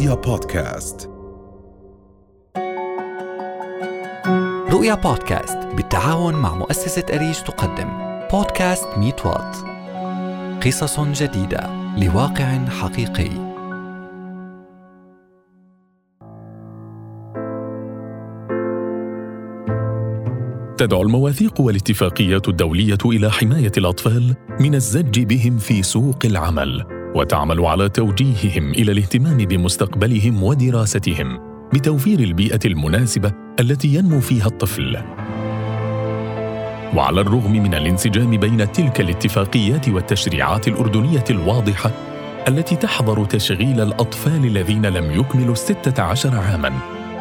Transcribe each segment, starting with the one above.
رؤيا بودكاست. رؤيا بودكاست بالتعاون مع مؤسسة أريج تقدم. بودكاست ميت وات. قصص جديدة لواقع حقيقي. تدعو المواثيق والاتفاقيات الدولية إلى حماية الأطفال من الزج بهم في سوق العمل. وتعمل على توجيههم إلى الاهتمام بمستقبلهم ودراستهم بتوفير البيئة المناسبة التي ينمو فيها الطفل. وعلى الرغم من الانسجام بين تلك الاتفاقيات والتشريعات الأردنية الواضحة التي تحظر تشغيل الأطفال الذين لم يكملوا السته عشر عاما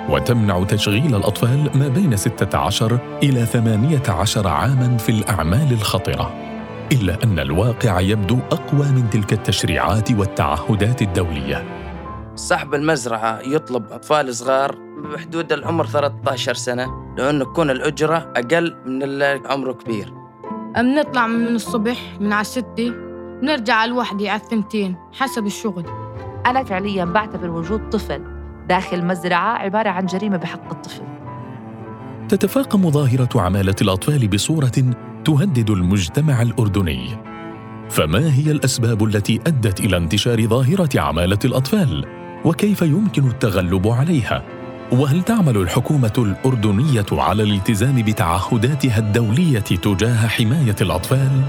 وتمنع تشغيل الأطفال ما بين 16 إلى 18 عاماً في الأعمال الخطرة. إلا أن الواقع يبدو أقوى من تلك التشريعات والتعهدات الدولية. صاحب المزرعة يطلب أطفال صغار بحدود العمر 13 سنة لأنه تكون الأجرة أقل من اللي عمره كبير. بنطلع من الصبح من على الستة بنرجع على الوحدة على الثنتين حسب الشغل. أنا فعليا بعتبر وجود طفل داخل مزرعة عبارة عن جريمة بحق الطفل. تتفاقم ظاهرة عمالة الأطفال بصورة تهدد المجتمع الأردني فما هي الأسباب التي أدت إلى انتشار ظاهرة عمالة الأطفال؟ وكيف يمكن التغلب عليها؟ وهل تعمل الحكومة الأردنية على الالتزام بتعهداتها الدولية تجاه حماية الأطفال؟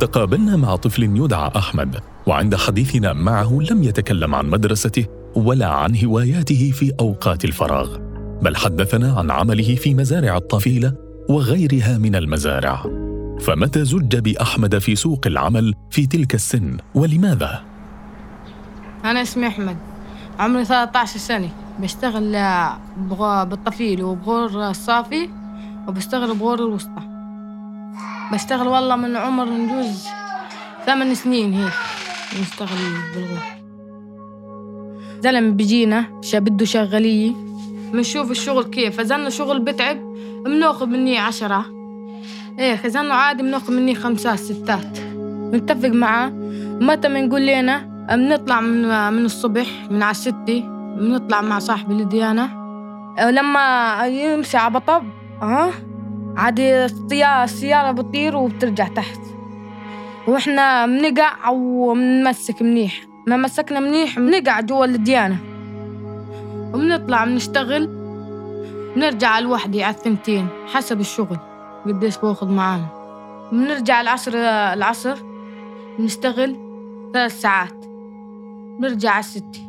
تقابلنا مع طفل يدعى أحمد وعند حديثنا معه لم يتكلم عن مدرسته ولا عن هواياته في أوقات الفراغ بل حدثنا عن عمله في مزارع الطفيلة وغيرها من المزارع. فمتى زج بأحمد في سوق العمل في تلك السن ولماذا؟ أنا اسمي أحمد عمري 13 سنة. بشتغل بالطفيل وبغور الصافي وبشتغل بغور الوسطى. بشتغل والله من عمر نجوز ثمان سنين هيك نشتغل بالغور. زلمة بيجينا بده شغالية. بنشوف الشغل كيف. إذا شغل بتعب بناخذ مني عشرة. إيه إذا عادي بناخذ مني خمسات ستات. بنتفق معه متى بنقول لنا بنطلع من من الصبح من على الستة بنطلع مع صاحبي الديانة لما يمشي على بطب ها؟ عادي السيارة بتطير وبترجع تحت. وإحنا بنقع وبنمسك منيح. ما مسكنا منيح بنقع جوا الديانة وبنطلع بنشتغل بنرجع الوحدة على الثنتين حسب الشغل قديش باخذ معانا. بنرجع العصر العصر بنشتغل ثلاث ساعات بنرجع على الستة.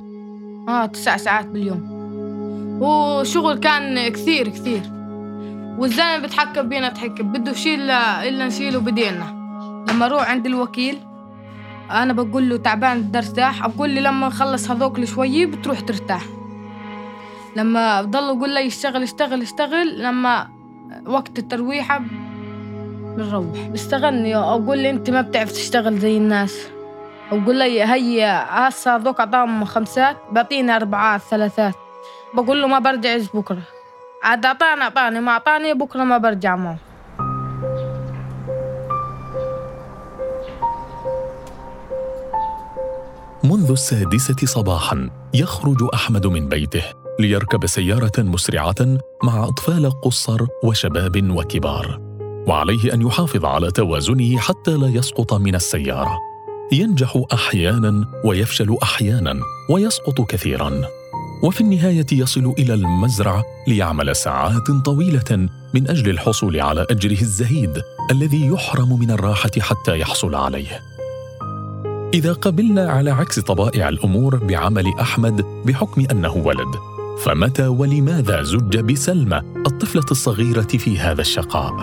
آه تسع ساعات باليوم. وشغل كان كثير كثير. والزلمة بتحكم بينا تحكم بده يشيل إلا نشيله بدينا لما أروح عند الوكيل أنا بقول له تعبان بدي ارتاح بقول لي لما نخلص هذوك شوية بتروح ترتاح. لما بضل يقول لي اشتغل اشتغل اشتغل لما وقت الترويحة بنروح. بيستغلني أقول لي أنت ما بتعرف تشتغل زي الناس. أقول لي هي هسه هذوك أعطاهم خمسات بعطيني أربعات ثلاثات. بقول له ما برجع بكرة. عاد أعطاني أعطاني ما أعطاني بكرة ما برجع معه. منذ السادسة صباحا يخرج أحمد من بيته. ليركب سيارة مسرعة مع أطفال قصر وشباب وكبار وعليه أن يحافظ على توازنه حتى لا يسقط من السيارة. ينجح أحيانا ويفشل أحيانا ويسقط كثيرا. وفي النهاية يصل إلى المزرعة ليعمل ساعات طويلة من أجل الحصول على أجره الزهيد الذي يحرم من الراحة حتى يحصل عليه. إذا قبلنا على عكس طبائع الأمور بعمل أحمد بحكم أنه ولد فمتى ولماذا زج بسلمى الطفلة الصغيرة في هذا الشقاء؟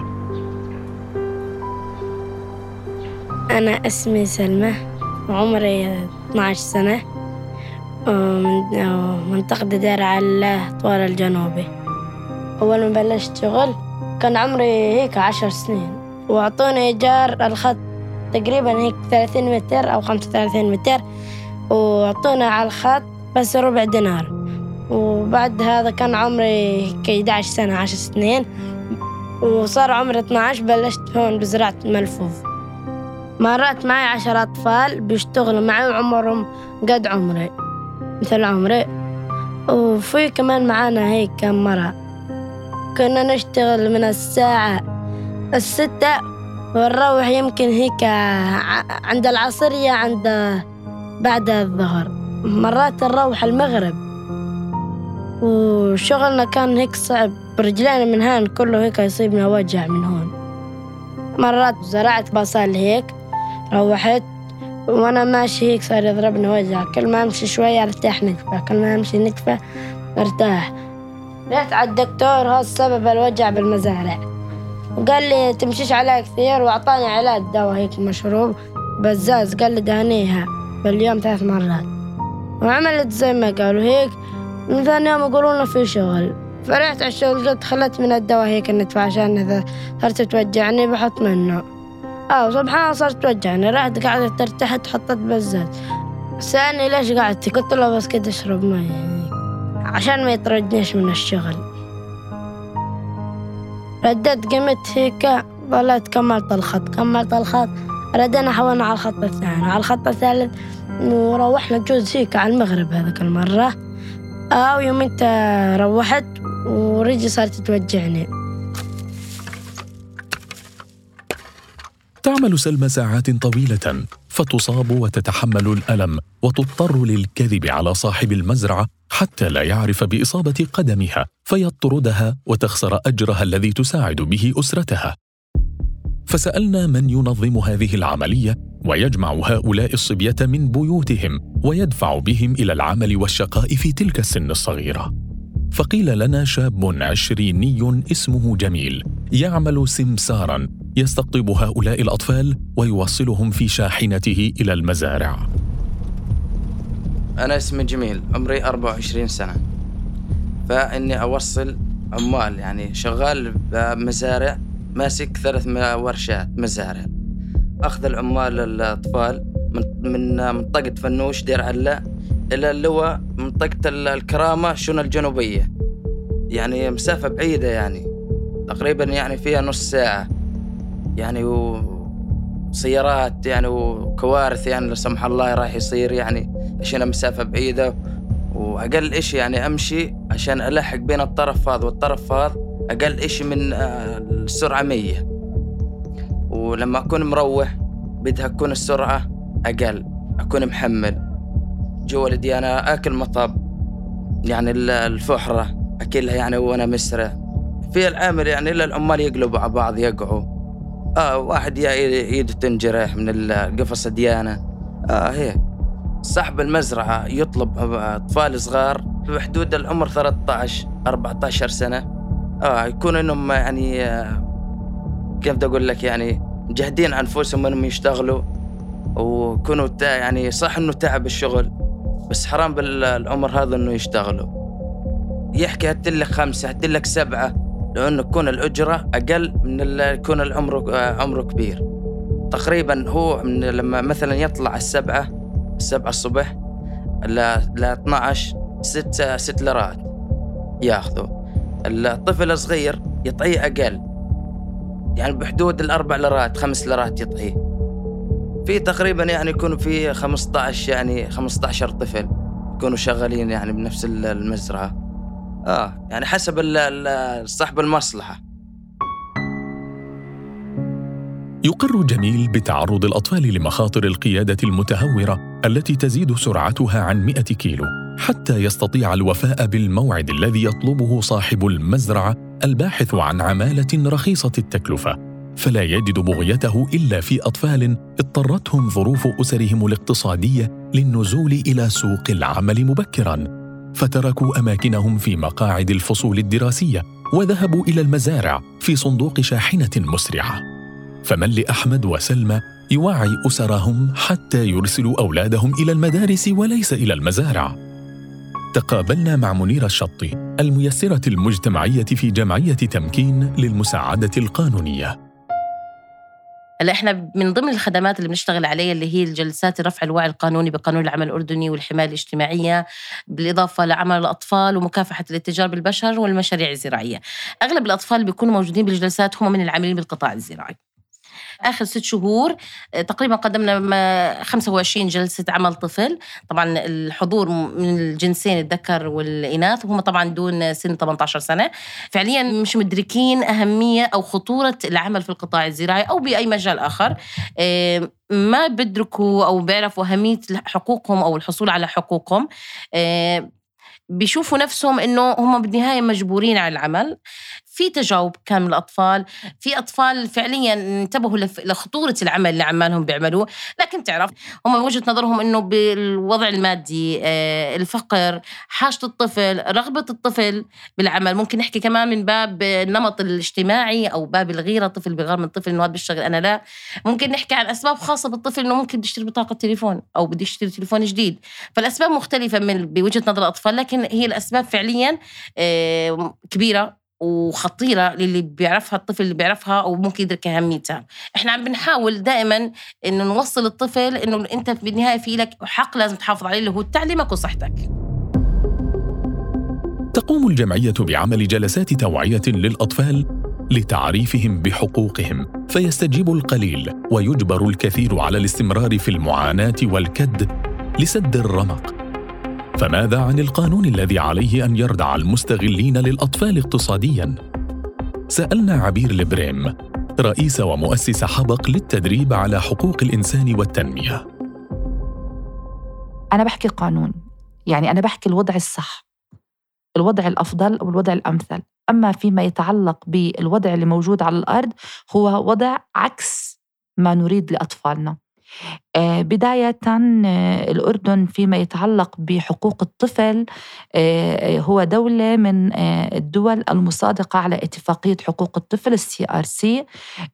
أنا اسمي سلمى وعمري 12 سنة. منطقة دار على طوال الجنوبي أول ما بلشت شغل كان عمري هيك عشر سنين. وأعطوني إيجار الخط تقريبا هيك 30 متر أو 35 متر وعطونا على الخط بس ربع دينار. وبعد هذا كان عمري هيك 11 سنة 10 سنين. وصار عمري 12 بلشت هون بزراعة الملفوف مرات معي عشر أطفال بيشتغلوا معي وعمرهم قد عمري مثل عمري. وفي كمان معانا هيك كم مرة. كنا نشتغل من الساعة الستة ونروح يمكن هيك عند العصرية عند بعد الظهر. مرات نروح المغرب. وشغلنا كان هيك صعب. برجلينا من هان كله هيك يصيبنا وجع من هون. مرات زرعت بصل هيك روحت وأنا ماشي هيك صار يضربني وجع. كل ما أمشي شوية أرتاح نكفة كل ما أمشي نكفة أرتاح. رحت على الدكتور هذا سبب الوجع بالمزارع. وقال لي تمشيش عليها كثير وأعطاني علاج دواء هيك مشروب بزاز قال لي دهنيها باليوم ثلاث مرات. وعملت زي ما قالوا هيك من ثاني يوم يقولون لنا في شغل. فرحت على الشغل قلت خلت من الدواء هيك ندفع عشان إذا صارت توجعني بحط منه. آه سبحان الله صارت توجعني. رحت قعدت ارتحت حطيت بزاز سألني ليش قعدت قلت له بس كده اشرب مي. يعني عشان ما يطردنيش من الشغل. رديت قمت هيك ظليت كملت الخط كملت الخط. ردينا حولنا على الخط الثاني. على الخط الثالث وروحنا جوز هيك على المغرب هذاك المرة. أو آه يوم أنت روحت ورجلي صارت توجعني. تعمل سلمى ساعات طويلة فتصاب وتتحمل الألم وتضطر للكذب على صاحب المزرعة حتى لا يعرف بإصابة قدمها فيطردها وتخسر أجرها الذي تساعد به أسرتها. فسألنا من ينظم هذه العملية ويجمع هؤلاء الصبية من بيوتهم ويدفع بهم إلى العمل والشقاء في تلك السن الصغيرة. فقيل لنا شاب عشريني اسمه جميل يعمل سمسارا يستقطب هؤلاء الأطفال ويوصلهم في شاحنته إلى المزارع. أنا اسمي جميل عمري 24 سنة. فإني أوصل عمال يعني شغال بمزارع ماسك ثلاث ورشات مزارع أخذ العمال الأطفال من من منطقة فنوش دير علا إلى اللواء منطقة الكرامة شنو الجنوبية. يعني مسافة بعيدة يعني. تقريبا يعني فيها نص ساعة. يعني وسيارات يعني وكوارث يعني لا سمح الله راح يصير يعني عشان مسافة بعيدة. وأقل إشي يعني أمشي عشان ألحق بين الطرف هذا والطرف هذا. أقل إشي من آه، السرعة مية. ولما أكون مروح بدها تكون السرعة أقل أكون محمل. جوا أنا آكل مطب يعني الفحرة أكلها يعني وأنا مسرع في العامل يعني إلا العمال يقلبوا على بعض يقعوا. آه واحد يا ايده تنجرح من القفص ديانة. آه هيك. صاحب المزرعة يطلب أطفال صغار في حدود العمر 13 14 سنة. آه يكون إنهم يعني آه كيف بدي أقول لك يعني مجهدين أنفسهم إنهم يشتغلوا ويكونوا يعني صح إنه تعب الشغل بس حرام بالعمر هذا إنه يشتغلوا. يحكي هتلك خمسة هتلك سبعة لأنه تكون الأجرة أقل من اللي يكون العمر آه، عمره كبير. تقريبا هو من لما مثلا يطلع السبعة السبعة الصبح ل 12 ست ست ليرات ياخذوا. الطفل الصغير يطعيه أقل. يعني بحدود الأربع لرات خمس لرات يطعيه. في تقريبا يعني يكون في 15 يعني 15 طفل يكونوا شغالين يعني بنفس المزرعة. آه يعني حسب صاحب المصلحة. يقر جميل بتعرض الأطفال لمخاطر القيادة المتهورة التي تزيد سرعتها عن 100 كيلو. حتى يستطيع الوفاء بالموعد الذي يطلبه صاحب المزرعة الباحث عن عمالة رخيصة التكلفة. فلا يجد بغيته إلا في أطفال اضطرتهم ظروف أسرهم الاقتصادية للنزول إلى سوق العمل مبكرا. فتركوا أماكنهم في مقاعد الفصول الدراسية وذهبوا إلى المزارع في صندوق شاحنة مسرعة. فمن لأحمد وسلمى يوعي أسرهم حتى يرسلوا أولادهم إلى المدارس وليس إلى المزارع. تقابلنا مع منيرة الشطي الميسرة المجتمعية في جمعية تمكين للمساعدة القانونية هلا إحنا من ضمن الخدمات اللي بنشتغل عليها اللي هي الجلسات رفع الوعي القانوني بقانون العمل الأردني والحماية الاجتماعية بالإضافة لعمل الأطفال ومكافحة الاتجار بالبشر والمشاريع الزراعية. أغلب الأطفال بيكونوا موجودين بالجلسات هم من العاملين بالقطاع الزراعي. آخر ست شهور آه، تقريبا قدمنا ما- 25 جلسة عمل طفل. طبعا الحضور من الجنسين الذكر والإناث وهم طبعا دون سن 18 سنة. فعليا مش مدركين أهمية أو خطورة العمل في القطاع الزراعي أو بأي مجال آخر. آه، ما بيدركوا أو بيعرفوا أهمية حقوقهم أو الحصول على حقوقهم. آه، بيشوفوا نفسهم إنه هم بالنهاية مجبورين على العمل. في تجاوب كان من الأطفال في أطفال فعليا انتبهوا لخطورة العمل اللي عمالهم بيعملوه. لكن تعرف هم وجهة نظرهم إنه بالوضع المادي آه، الفقر حاجة الطفل رغبة الطفل بالعمل. ممكن نحكي كمان من باب النمط الاجتماعي أو باب الغيرة طفل بغير من طفل إنه هذا بيشتغل أنا لا. ممكن نحكي عن أسباب خاصة بالطفل إنه ممكن بده يشتري بطاقة تليفون أو بده يشتري تليفون جديد. فالأسباب مختلفة من بوجهة نظر الأطفال لكن هي الأسباب فعليا آه، كبيرة. وخطيرة للي بيعرفها الطفل اللي بيعرفها أو ممكن يدرك أهميتها. إحنا عم بنحاول دائما إنه نوصل الطفل إنه أنت بالنهاية في لك حق لازم تحافظ عليه اللي هو تعليمك وصحتك. تقوم الجمعية بعمل جلسات توعية للأطفال لتعريفهم بحقوقهم فيستجيب القليل ويجبر الكثير على الاستمرار في المعاناة والكد لسد الرمق. فماذا عن القانون الذي عليه أن يردع المستغلين للأطفال اقتصاديا؟ سألنا عبير البريم رئيس ومؤسس حبق للتدريب على حقوق الإنسان والتنمية. أنا بحكي قانون يعني أنا بحكي الوضع الصح. الوضع الأفضل أو الوضع الأمثل. أما فيما يتعلق بالوضع اللي موجود على الأرض هو وضع عكس ما نريد لأطفالنا. آه، بداية آه، الأردن فيما يتعلق بحقوق الطفل آه، هو دولة من آه، الدول المصادقة على اتفاقية حقوق الطفل ال CRC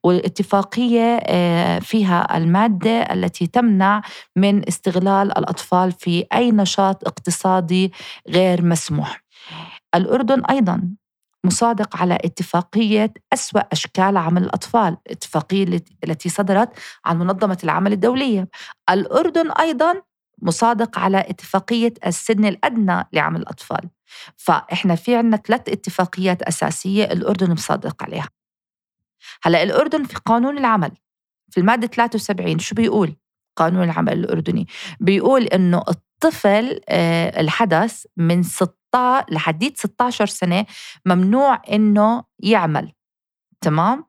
والاتفاقية آه، فيها المادة التي تمنع من استغلال الأطفال في أي نشاط اقتصادي غير مسموح. الأردن أيضا مصادق على اتفاقية أسوأ أشكال عمل الأطفال اتفاقية الت- التي صدرت عن منظمة العمل الدولية. الأردن أيضا مصادق على اتفاقية السن الأدنى لعمل الأطفال. فإحنا في عنا ثلاث اتفاقيات أساسية الأردن مصادق عليها. هلأ الأردن في قانون العمل في المادة 73 شو بيقول؟ قانون العمل الأردني. بيقول إنه الطفل آه، الحدث من 16 لحديت 16 سنة ممنوع إنه يعمل. تمام؟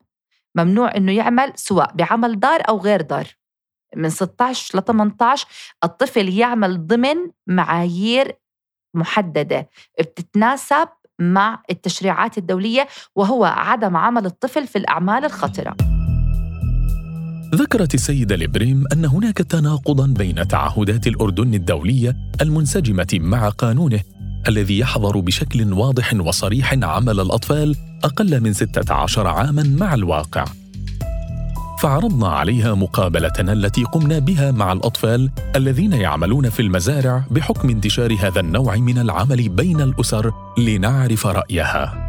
ممنوع إنه يعمل سواء بعمل دار أو غير دار. من 16 ل 18 الطفل يعمل ضمن معايير محددة بتتناسب مع التشريعات الدولية وهو عدم عمل الطفل في الأعمال الخطرة. ذكرت السيدة لبريم أن هناك تناقضا بين تعهدات الأردن الدولية المنسجمة مع قانونه الذي يحظر بشكل واضح وصريح عمل الأطفال أقل من 16 عاماً مع الواقع. فعرضنا عليها مقابلتنا التي قمنا بها مع الأطفال الذين يعملون في المزارع بحكم انتشار هذا النوع من العمل بين الأسر لنعرف رأيها.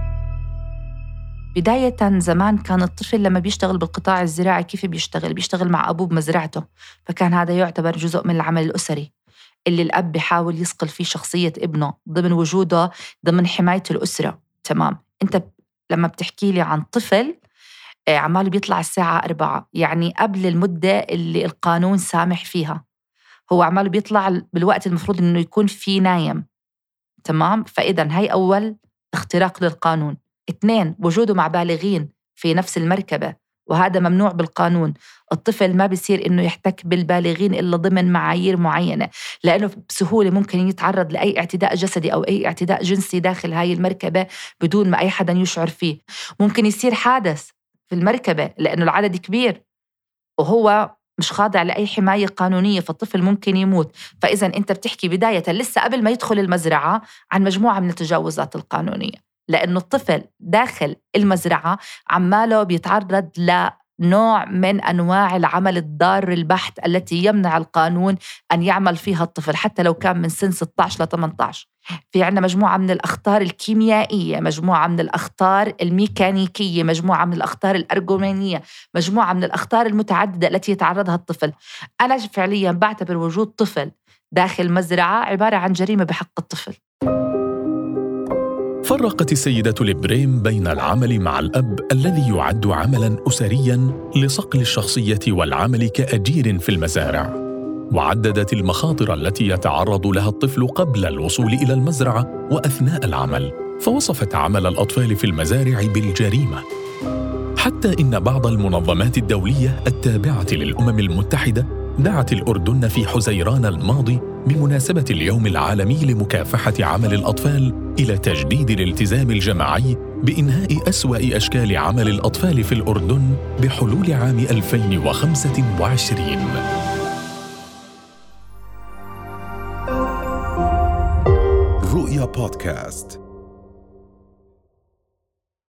بداية زمان كان الطفل لما بيشتغل بالقطاع الزراعي كيف بيشتغل؟ بيشتغل مع أبوه بمزرعته فكان هذا يعتبر جزء من العمل الأسري اللي الأب بيحاول يصقل فيه شخصية ابنه ضمن وجوده ضمن حماية الأسرة. تمام. أنت لما بتحكي لي عن طفل آه، عماله بيطلع الساعة أربعة يعني قبل المدة اللي القانون سامح فيها. هو عماله بيطلع بالوقت المفروض إنه يكون فيه نايم. تمام؟ فإذا هي أول اختراق للقانون. اثنين وجوده مع بالغين في نفس المركبة وهذا ممنوع بالقانون. الطفل ما بيصير إنه يحتك بالبالغين إلا ضمن معايير معينة لأنه بسهولة ممكن يتعرض لأي اعتداء جسدي أو أي اعتداء جنسي داخل هاي المركبة بدون ما أي حدا يشعر فيه. ممكن يصير حادث في المركبة لأنه العدد كبير وهو مش خاضع لأي حماية قانونية فالطفل ممكن يموت. فاذا أنت بتحكي بداية لسه قبل ما يدخل المزرعة عن مجموعة من التجاوزات القانونية. لأنه الطفل داخل المزرعة عماله بيتعرض لنوع من أنواع العمل الضار البحت التي يمنع القانون أن يعمل فيها الطفل حتى لو كان من سن 16 ل 18 في عنا مجموعة من الأخطار الكيميائية مجموعة من الأخطار الميكانيكية مجموعة من الأخطار الأرجومانية مجموعة من الأخطار المتعددة التي يتعرضها الطفل. أنا فعليا بعتبر وجود طفل داخل مزرعة عبارة عن جريمة بحق الطفل. فرقت السيدة لبريم بين العمل مع الأب الذي يعد عملاً أسرياً لصقل الشخصية والعمل كأجير في المزارع. وعددت المخاطر التي يتعرض لها الطفل قبل الوصول إلى المزرعة وأثناء العمل فوصفت عمل الأطفال في المزارع بالجريمة. حتى إن بعض المنظمات الدولية التابعة للأمم المتحدة دعت الأردن في حزيران الماضي بمناسبة اليوم العالمي لمكافحة عمل الأطفال إلى تجديد الالتزام الجماعي بإنهاء أسوأ أشكال عمل الأطفال في الأردن بحلول عام 2025 رؤيا بودكاست.